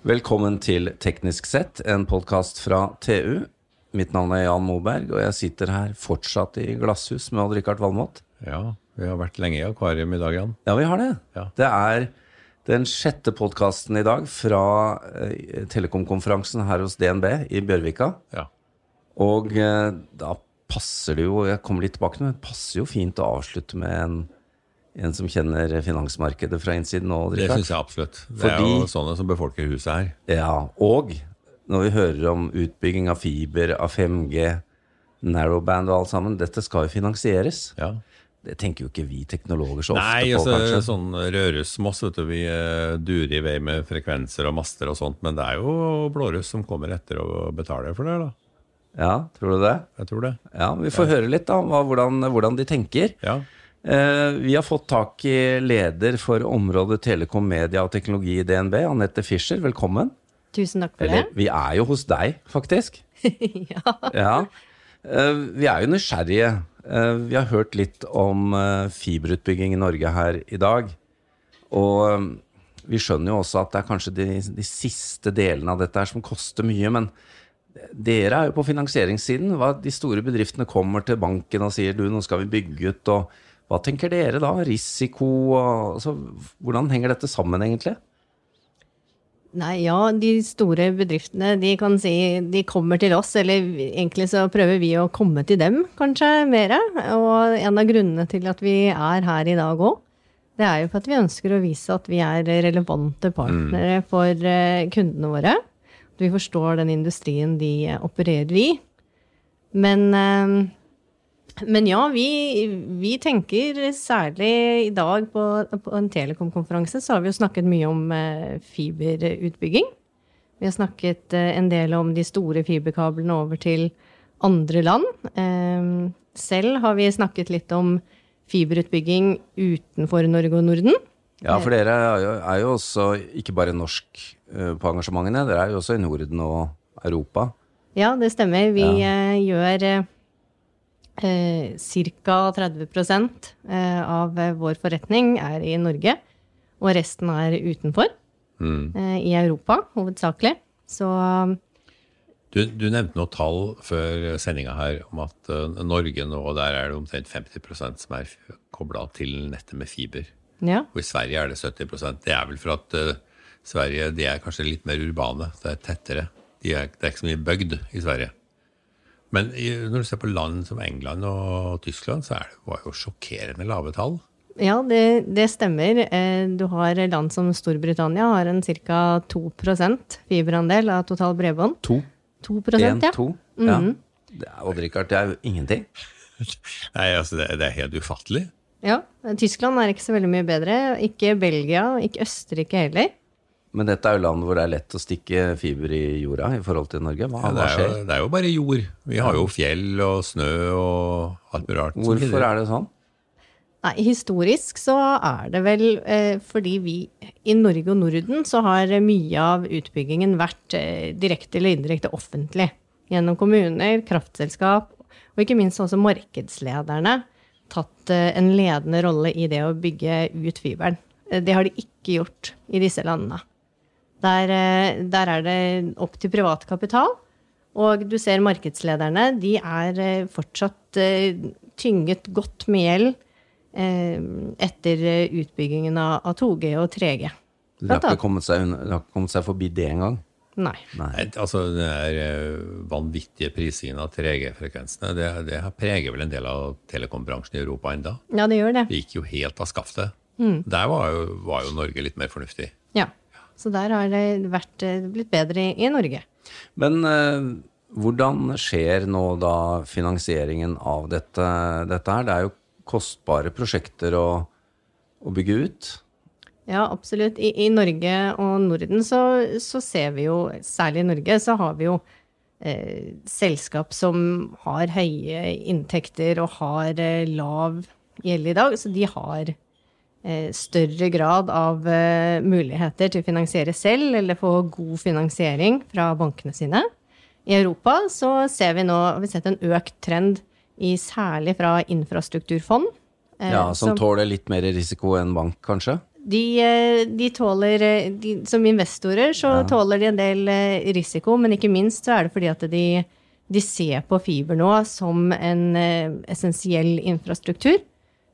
Velkommen til Teknisk sett, en podkast fra TU. Mitt navn er Jan Moberg, og jeg sitter her fortsatt i glasshus med Odd-Rikard Valmot. Ja, vi har vært lenge i akvarium i dag, Jan. Ja, vi har det. Ja. Det er den sjette podkasten i dag fra eh, Telekomkonferansen her hos DNB i Bjørvika. Ja. Og eh, da passer det jo, jeg kommer litt tilbake til det, men det passer jo fint å avslutte med en, en som kjenner finansmarkedet fra innsiden nå, Det syns jeg absolutt. Det er jo sånne som befolker huset her. Ja, og når vi hører om utbygging av fiber, av 5G, narrowband og alt sammen, dette skal jo finansieres. Ja. Det tenker jo ikke vi teknologer så ofte Nei, på, altså, Nei, sånn Røros Moss, vet du, vi eh, durer i vei med frekvenser og master og sånt, men det er jo Blåruss som kommer etter og betaler for det, da. Ja, tror du det? Jeg tror det. Ja, Vi får høre litt da, om hvordan, hvordan de tenker. Ja. Eh, vi har fått tak i leder for området Telekom, media og teknologi i DNB, Anette Fischer. Velkommen. Tusen takk for Eller, vi er jo hos deg, faktisk. ja. Ja. Eh, Vi er jo nysgjerrige. Eh, Vi har hørt litt om fiberutbygging i Norge her i dag. Og vi skjønner jo også at det er kanskje de, de siste delene av dette her som koster mye. Men dere er jo på finansieringssiden. Hva, de store bedriftene kommer til banken og sier du, nå skal vi bygge ut. og Hva tenker dere da? Risiko? Altså, hvordan henger dette sammen egentlig? Nei, ja, de store bedriftene de kan si de kommer til oss, eller egentlig så prøver vi å komme til dem, kanskje mer. Og en av grunnene til at vi er her i dag òg, det er jo for at vi ønsker å vise at vi er relevante partnere for eh, kundene våre. At vi forstår den industrien de opererer i. Men eh, men ja, vi, vi tenker særlig i dag på, på en telekomkonferanse, så har vi jo snakket mye om eh, fiberutbygging. Vi har snakket eh, en del om de store fiberkablene over til andre land. Eh, selv har vi snakket litt om fiberutbygging utenfor Norge og Norden. Ja, for dere er jo, er jo også ikke bare norsk på engasjementene, dere er jo også i Norden og Europa. Ja, det stemmer. Vi Ja. gjør eh, ca. 30 eh, av eh, vår forretning er i Norge, og resten er utenfor. Mm. eh, I Europa, hovedsakelig. Så Du, du nevnte noe tall før sendinga her om at uh, Norge nå, der er det omtrent 50% som er kobla til nettet med fiber. ja. Og i Sverige er det 70% Det er vel for at uh, Sverige de er kanskje litt mer urbane. Det er tettere. De er, det er ikke så mye bygd i Sverige. Men når du ser på land som England og Tyskland, så er det, var jo sjokkerende lave tall. Ja, det, det stemmer. Eh, Du har land som Storbritannia har en ca. 2% fiberandel av total bredbånd. 2? 2 Én, ja. to. Ja. Det er, Odd-Rikard, det er jo ingenting. Nei, altså det, det er helt ufattelig. ja. Tyskland er ikke så veldig mye bedre. Ikke Belgia, ikke Østerrike heller. Men dette er jo land hvor det er lett å stikke fiber i jorda i forhold til Norge. Hva, Ja, det, hva er skjer? jo, det er jo bare jord. Vi har jo fjell og snø og alt mulig rart. Hvorfor er det sånn? Nei, historisk så er det vel eh, fordi vi i Norge og Norden så har mye av utbyggingen vært eh, direkte eller indirekte offentlig. Gjennom kommuner, kraftselskap og ikke minst også markedslederne tatt eh, en ledende rolle i det å bygge ut fiberen. Eh, det har de ikke gjort i disse landene. Der, eh, der er det opp til privat kapital. Og du ser markedslederne, de er eh, fortsatt eh, tynget godt med gjeld etter utbyggingen av, av 2G og 3G. Det har ikke kommet seg, unna, har ikke kommet seg forbi det engang. Nei. Nei. Altså Den der vanvittige prisingen av 3G-frekvensene, det, det har preger vel en del av telekombransjen i Europa enda. Ja, det gjør det. Det gikk jo helt av skaftet. Mm. Der var jo, var jo Norge litt mer fornuftig. Ja. Så der har det vært, eh, blitt bedre i, i Norge. Men eh, hvordan skjer nå da finansieringen av dette, dette her? Det er jo kostbare prosjekter å, å bygge ut. Ja, absolutt. I, I Norge og Norden så, så ser vi jo, særlig i Norge, så har vi jo eh, selskap som har høye inntekter og har eh, lav gjeld i dag. Så de har større grad av eh, muligheter til å finansiere selv eller få god finansiering fra bankene sine. I Europa så ser vi nå, vi sett en økt trend i særlig fra infrastrukturfond. eh, Ja, Som tåler litt mer risiko enn bank, kanskje? De, eh, de tåler eh, de, Som investorer så tåler de en del eh, risiko, men ikke minst så er det fordi at de, de ser på fiber nå som en eh, essensiell infrastruktur.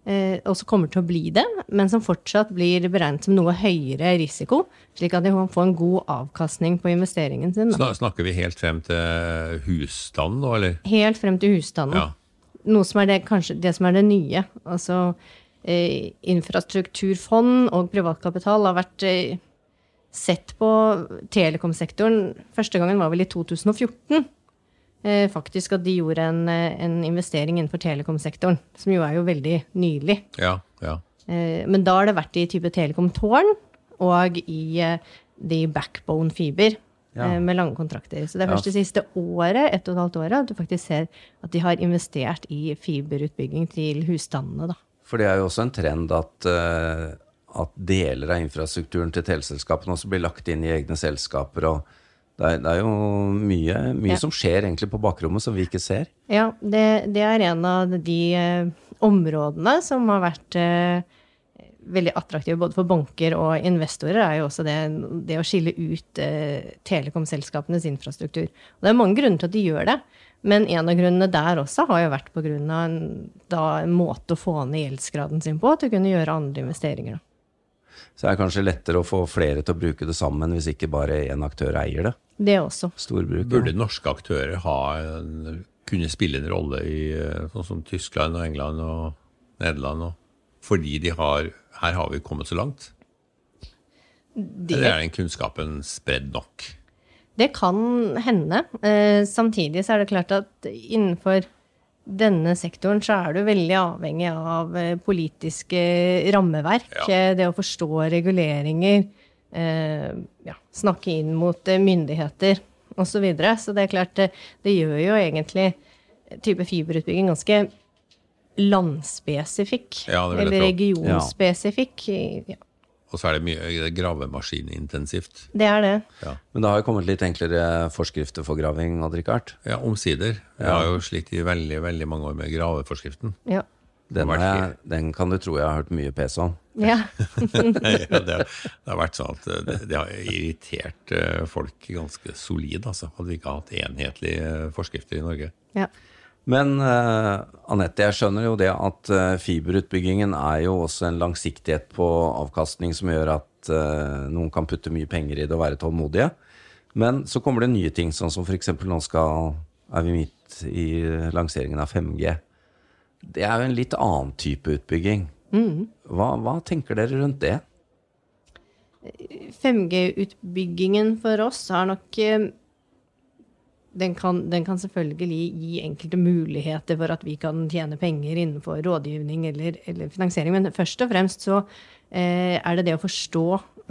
Eh, og som kommer til å bli det, men som fortsatt blir beregnet som noe høyere risiko, slik at de kan få en god avkastning på investeringen sin. Da. Snakker vi helt frem til husstanden nå, eller? Helt frem til husstanden. Ja. Noe som er det, kanskje det som er det nye. Altså eh, infrastrukturfond og privatkapital har vært eh, sett på telekomsektoren. Første gangen var vel i 2014. Eh, faktisk at de gjorde en, eh, en investering innenfor telekomsektoren, som jo er jo veldig nylig. Ja, ja. Eh, men da har det vært i type telekomtårn og i eh, de backbone fiber. Ja. eh, Med lange kontrakter. Så det er først det siste året ett og et halvt året, at du faktisk ser at de har investert i fiberutbygging til husstandene. da. For det er jo også en trend at, eh, at deler av infrastrukturen til teleselskapene også blir lagt inn i egne selskaper. og det er, det er jo mye, mye Ja. som skjer egentlig på bakrommet som vi ikke ser. Ja, det, det er en av de eh, områdene som har vært eh, veldig attraktive både for banker og investorer, er jo også det, det å skille ut eh, telekomselskapenes infrastruktur. Og det er mange grunner til at de gjør det, men en av grunnene der også har jo vært av en, da, en måte å få ned gjeldsgraden sin på, til å kunne gjøre andre investeringer. Da. Så det er kanskje lettere å få flere til å bruke det sammen hvis ikke bare én aktør eier det. Det også. Storbruk. Burde norske aktører ha en, kunne spille en rolle i eh, sånn som Tyskland og England og Nederland? Og, fordi de har Her har vi kommet så langt. Det, Eller er den kunnskapen spredd nok? Det kan hende. Eh, samtidig så er det klart at innenfor denne sektoren så er du veldig avhengig av eh, politiske rammeverk. Ja. eh, Det å forstå reguleringer, eh, ja, snakke inn mot eh, myndigheter osv. Så, videre. så det er klart, det, det gjør jo egentlig type fiberutbygging ganske landspesifikk. Ja, det eller regionspesifikk. Ja, Og så er det mye gravemaskinintensivt. det er det. Ja. Men det har jo kommet litt enklere forskrifter for graving, Odd-Rikard. ja, omsider. Jeg har jo slitt i veldig veldig mange år med graveforskriften. Ja. Den, har har jeg, den kan du tro jeg har hørt mye pes om. ja. ja, det, det har vært sånn at det, det har irritert eh, folk ganske solid, altså. Hadde vi ikke hatt enhetlige eh, forskrifter i Norge. ja. Men uh, Anette, jeg skjønner jo det at uh, fiberutbyggingen er jo også en langsiktighet på avkastning som gjør at uh, noen kan putte mye penger i det og være tålmodige. Men så kommer det nye ting, sånn som f.eks. nå skal, er vi midt i lanseringen av 5G. Det er jo en litt annen type utbygging. Hva, hva tenker dere rundt det? 5G-utbyggingen for oss har nok eh, den kan, den kan selvfølgelig gi enkelte muligheter for at vi kan tjene penger innenfor rådgivning eller, eller finansiering, men først og fremst så eh, er det det å forstå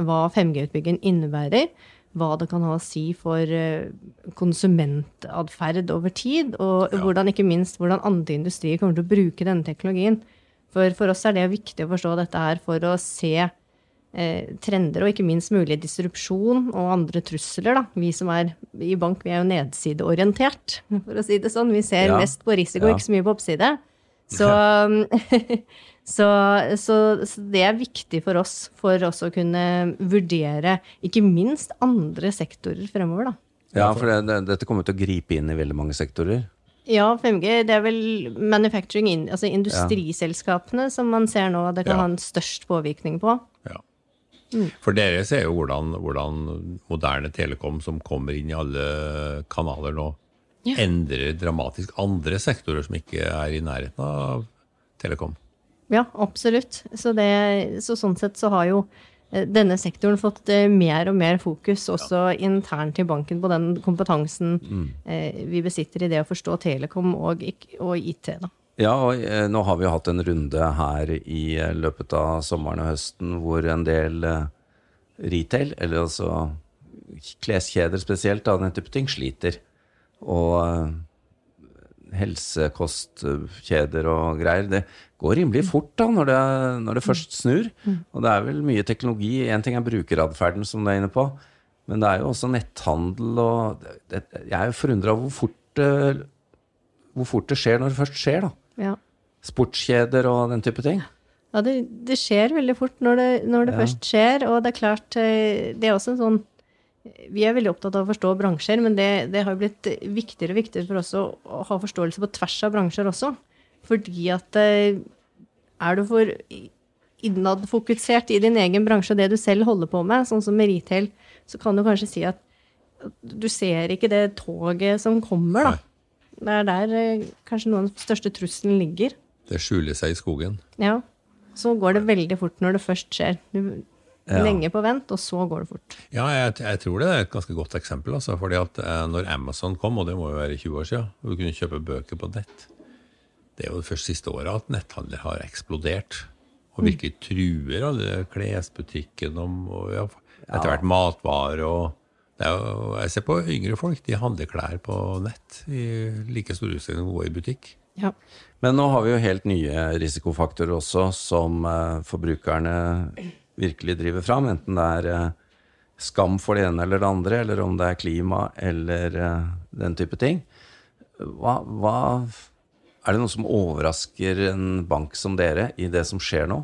hva 5G-utbyggingen innebærer, hva det kan ha å si for eh, konsumentatferd over tid, og Ja. hvordan ikke minst hvordan andre industrier kommer til å bruke denne teknologien. For, for oss er det viktig å forstå dette her for å se eh, trender og ikke minst mulig disrupsjon og andre trusler. Da. Vi som er i bank, vi er jo nedsideorientert, for å si det sånn. Vi ser Ja. mest på risiko, Ja. ikke så mye på oppside. Så, så, så, så det er viktig for oss, for oss å kunne vurdere ikke minst andre sektorer fremover, da. Ja, for det, det, dette kommer til å gripe inn i veldig mange sektorer. Ja, 5G, det er vel manufacturing, altså industriselskapene som man ser nå det kan Ja. ha en størst påvirkning på. Ja. For dere ser jo hvordan, hvordan moderne telekom som kommer inn i alle kanaler nå, Ja. endrer dramatisk andre sektorer som ikke er i nærheten av telekom. Ja, absolutt. Så, det, så sånn sett så har jo eh, denne sektoren fått eh, mer og mer fokus også internt i banken på den kompetansen eh, vi besitter i det å forstå telekom og, og IT. Da. Ja, og nå har vi hatt en runde her i løpet av sommeren og høsten hvor en del retail, eller altså kleskjeder spesielt, av den type ting, sliter. Og helsekostkjeder og greier, det går rimelig fort da når det, når det først snur. Og det er vel mye teknologi. En ting er brukeratferden, som du er inne på, men det er jo også netthandel og det, Jeg er jo forundra over hvor fort, det, hvor fort det skjer når det først skjer, da Ja. sportskjeder og den type ting. Ja, det, det skjer veldig fort når det, når det Ja. først skjer, og det er klart eh, Det er også en sånn Vi er veldig opptatt av å forstå bransjer, men det, det har jo blitt viktigere og viktigere for oss å, ha forståelse på tvers av bransjer også. Fordi at eh, er du for innadfokusert i din egen bransje og det du selv holder på med, sånn som med retail, så kan du kanskje si at du ser ikke det toget som kommer, da. Det er der eh, kanskje noen av den største trusselen ligger. Det skjuler seg i skogen. Ja. Så går det veldig fort når det først skjer. Du, Ja. Lenge på vent, og så går det fort. Ja, jeg, jeg tror det er et ganske godt eksempel. Altså, fordi at eh, når Amazon kom, og det må jo være 20 år siden, og du kunne kjøpe bøker på nett Det er jo det første siste året at netthandel har eksplodert. Og virkelig truer alle klesbutikken om og ja, etter hvert matvarer og det er jo, Jeg ser på yngre folk, de handler klær på nett i like stor utstrekning som de går i butikk. Ja. Men nå har vi jo helt nye risikofaktorer også, som eh, forbrukerne virkelig driver fram. Enten det er eh, skam for det ene eller det andre, eller om det er klima eller eh, den type ting. Hva, hva Er det noe som overrasker en bank som dere i det som skjer nå?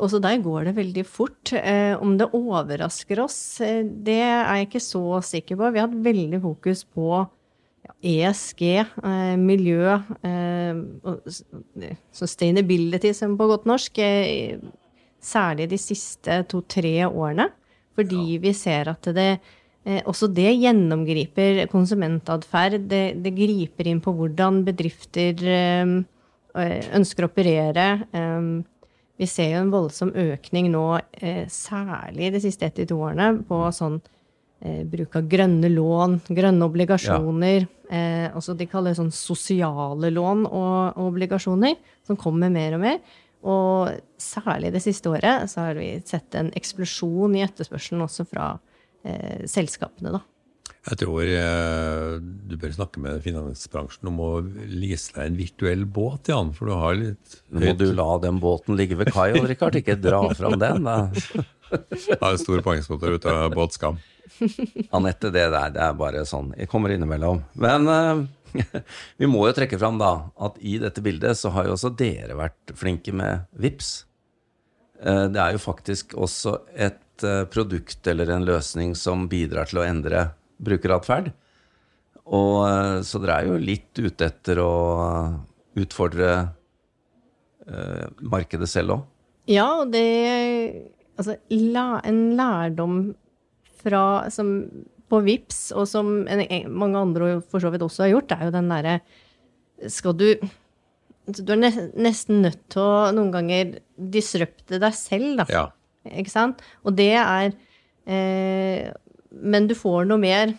Også der går det veldig fort. Eh, om det overrasker oss, eh, det er jeg ikke så sikker på. Vi har hatt veldig fokus på ESG, eh, miljø, eh, sustainability, som på godt norsk, eh, særlig de siste to-tre årene. Fordi vi ser at det også det gjennomgriper konsumentatferd. Det, det griper inn på hvordan bedrifter ønsker å operere. Vi ser jo en voldsom økning nå, særlig de siste ett til to årene, på sånn eh, bruk av grønne lån, grønne obligasjoner. Eh, også de kaller det sånn sosiale lån og, og obligasjoner, som kommer mer og mer. Og særlig det siste året så har vi sett en eksplosjon i etterspørselen også fra eh, selskapene, da. Jeg tror eh, du bør snakke med finansbransjen om å lease deg en virtuell båt, Jan. For du har litt Nå må du la den båten ligge ved kai, Rikard, ikke dra fram den. Da. har en stor poengsmotor ut av båtskam. Anette, det der det er bare sånn. Jeg kommer innimellom. Men uh, vi må jo trekke fram da at i dette bildet så har jo også dere vært flinke med VIPS. Uh, det er jo faktisk også et uh, produkt eller en løsning som bidrar til å endre brukeratferd. Og så dere er jo litt ute etter å utfordre markedet selv òg. Ja, og det Altså, la, en lærdom fra som på VIPS, og som en, mange andre for så vidt også har gjort, er jo den derre Skal du Du er nesten nødt til å noen ganger disrupte deg selv, da. Ja. Ikke sant? Og det er eh, Men du får noe mer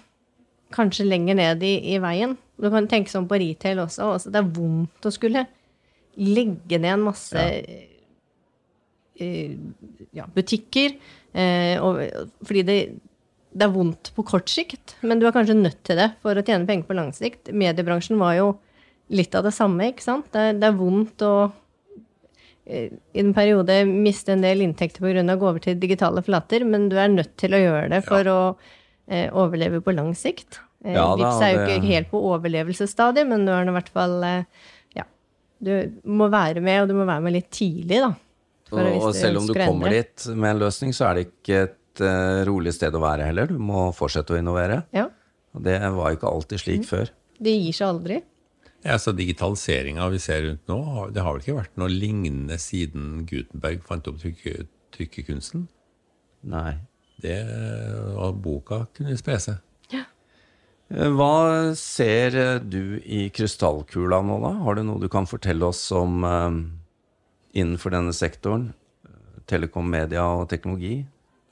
kanskje lenger ned i, i veien. Du kan tenke sånn på retail også. også. det er vondt å skulle legge ned en masse eh, ja, butikker. Eh, og, fordi det, det er vondt på kort sikt, men du er kanskje nødt til det for å tjene penger på lang sikt. Mediebransjen var jo litt av det samme, ikke sant? Det, er- det er vondt å eh, i en periode miste en del inntekter pga. å gå over til digitale flater, men du er nødt til å gjøre det for å eh, overleve på lang sikt. Eh, Ja da, Vipps er jo det- ikke helt på overlevelsesstadiet, men du er nå i hvert fall eh, Ja. Du må være med, og du må være med litt tidlig, da. Og, og selv om du kommer endre. dit med en løsning, så er det ikke et eh, rolig sted å være heller. Du må fortsette å innovere. Ja. Og det var ikke alltid Mm. slik før. Det gir seg aldri. Ja, så Digitaliseringa vi ser rundt nå, det har vel ikke vært noe lignende siden Gutenberg fant opp trykke, trykkekunsten? Nei. Det, og boka kunne spre seg. Ja. Hva ser eh, du i krystallkula nå, da? Har du noe du kan fortelle oss om eh, innenfor denne sektoren? Eh, Telekom, media og teknologi?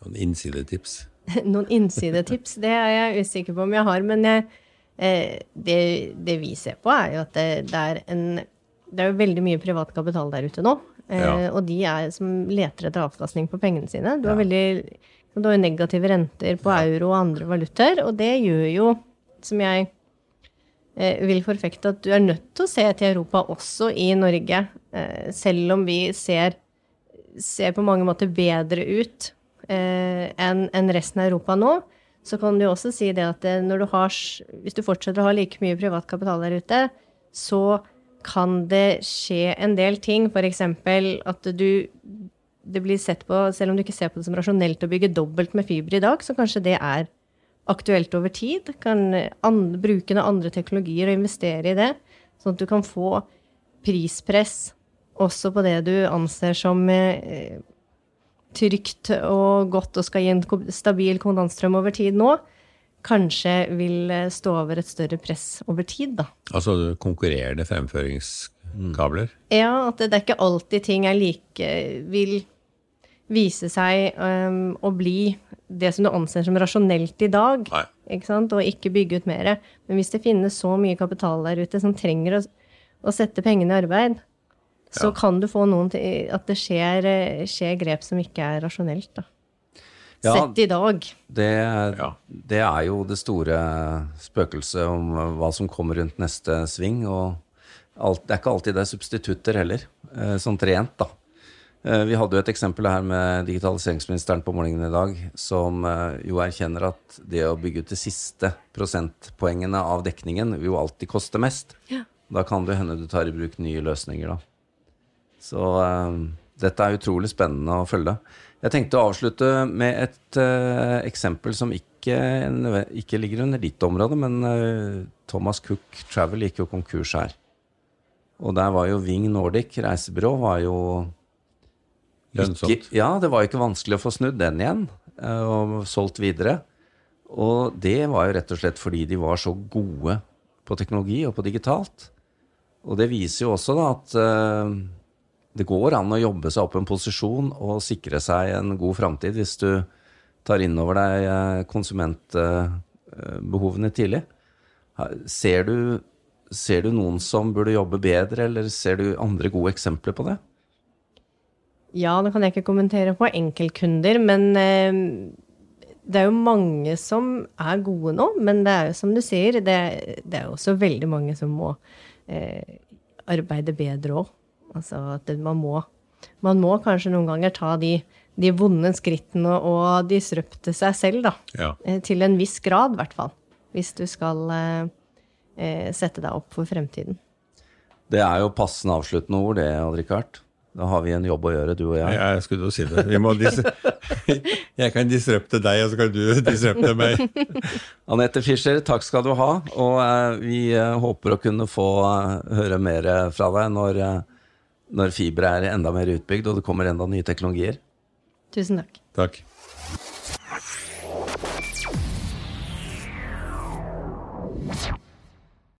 Noen innsidetips. Noen innsidetips, det er jeg usikker på om jeg har. Men jeg, eh, det, det vi ser på, er jo at det, det er en Det er jo veldig mye privat kapital der ute nå. Eh, Ja. Og de er som leter etter avkastning på pengene sine. Du har veldig du har jo negative renter på euro og andre valutaer, og det gjør jo, som jeg eh, vil forfekte, at du er nødt til å se til Europa også i Norge, eh, selv om vi ser, ser på mange måter bedre ut enn en resten av Europa nå, så kan du også si det at eh, du har, hvis du fortsetter å ha like mye privat kapital der ute, så kan det skje en del ting. F.eks. at du det blir sett på, Selv om du ikke ser på det som rasjonelt å bygge dobbelt med fiber i dag, så kanskje det er aktuelt over tid. Kan an, bruke noen andre teknologier og investere i det, sånn at du kan få prispress også på det du anser som eh, trygt og godt og skal gi en stabil kontantstrøm over tid nå kanskje vil eh, stå over et større press over tid, da. Altså konkurrerende fremføringskabler? Ja, at det, det er ikke alltid ting er like vil vise seg um, å bli det som du anser som rasjonelt i dag, Nei. ikke sant? og ikke bygge ut mer. Men hvis det finnes så mye kapital der ute som trenger å, å sette pengene i arbeid, så Ja. kan du få noen til at det skjer, eh, skjer grep som ikke er rasjonelt. da. Ja, Sett i dag. Det, det er jo det store spøkelset om hva som kommer rundt neste sving. Og alt, det er ikke alltid det er substitutter heller, eh, sånn rent, da. Eh, Vi hadde jo et eksempel her med digitaliseringsministeren på morgenen i dag, som eh, jo erkjenner at det å bygge ut de siste prosentpoengene av dekningen vil jo alltid koste mest. Ja. Da kan det hende du tar i bruk nye løsninger, da. Så um, dette er utrolig spennende å følge. Jeg tenkte å avslutte med et uh, eksempel som ikke, ikke ligger under ditt område, men uh, Thomas Cook Travel gikk jo konkurs her. Og der var jo Ving Nordic reisebyrå var jo Lønnsomt. ikke, ja, det var jo ikke vanskelig å få snudd den igjen uh, og solgt videre. Og det var jo rett og slett fordi de var så gode på teknologi og på digitalt. Og det viser jo også da at det går an å jobbe seg opp en posisjon og sikre seg en god framtid hvis du tar inn over deg eh, konsumentbehovene tidlig. Ser du, ser du noen som burde jobbe bedre, eller ser du andre gode eksempler på det? Ja, nå kan jeg ikke kommentere på enkeltkunder, men eh, det er jo mange som er gode nå. Men det er jo som du sier, det, det er også veldig mange som må eh, arbeide bedre òg. Altså at man må Man må kanskje noen ganger ta de, de vonde skrittene og disrupte seg selv, da. Ja. Eh, til en viss grad, i hvert fall. Hvis du skal eh, eh, sette deg opp for fremtiden. Det er jo passende avsluttende ord, det, Odd-Rikard. Da har vi en jobb å gjøre, du og jeg. Jeg skulle jo si det. Vi må dis jeg kan disrupte deg, og så kan du disrupte meg. Anette Fischer, takk skal du ha. Og eh, vi håper å kunne få eh, høre mer fra deg når, eh, når fiber er enda mer utbygd og det kommer enda nye teknologier. Tusen takk. Takk.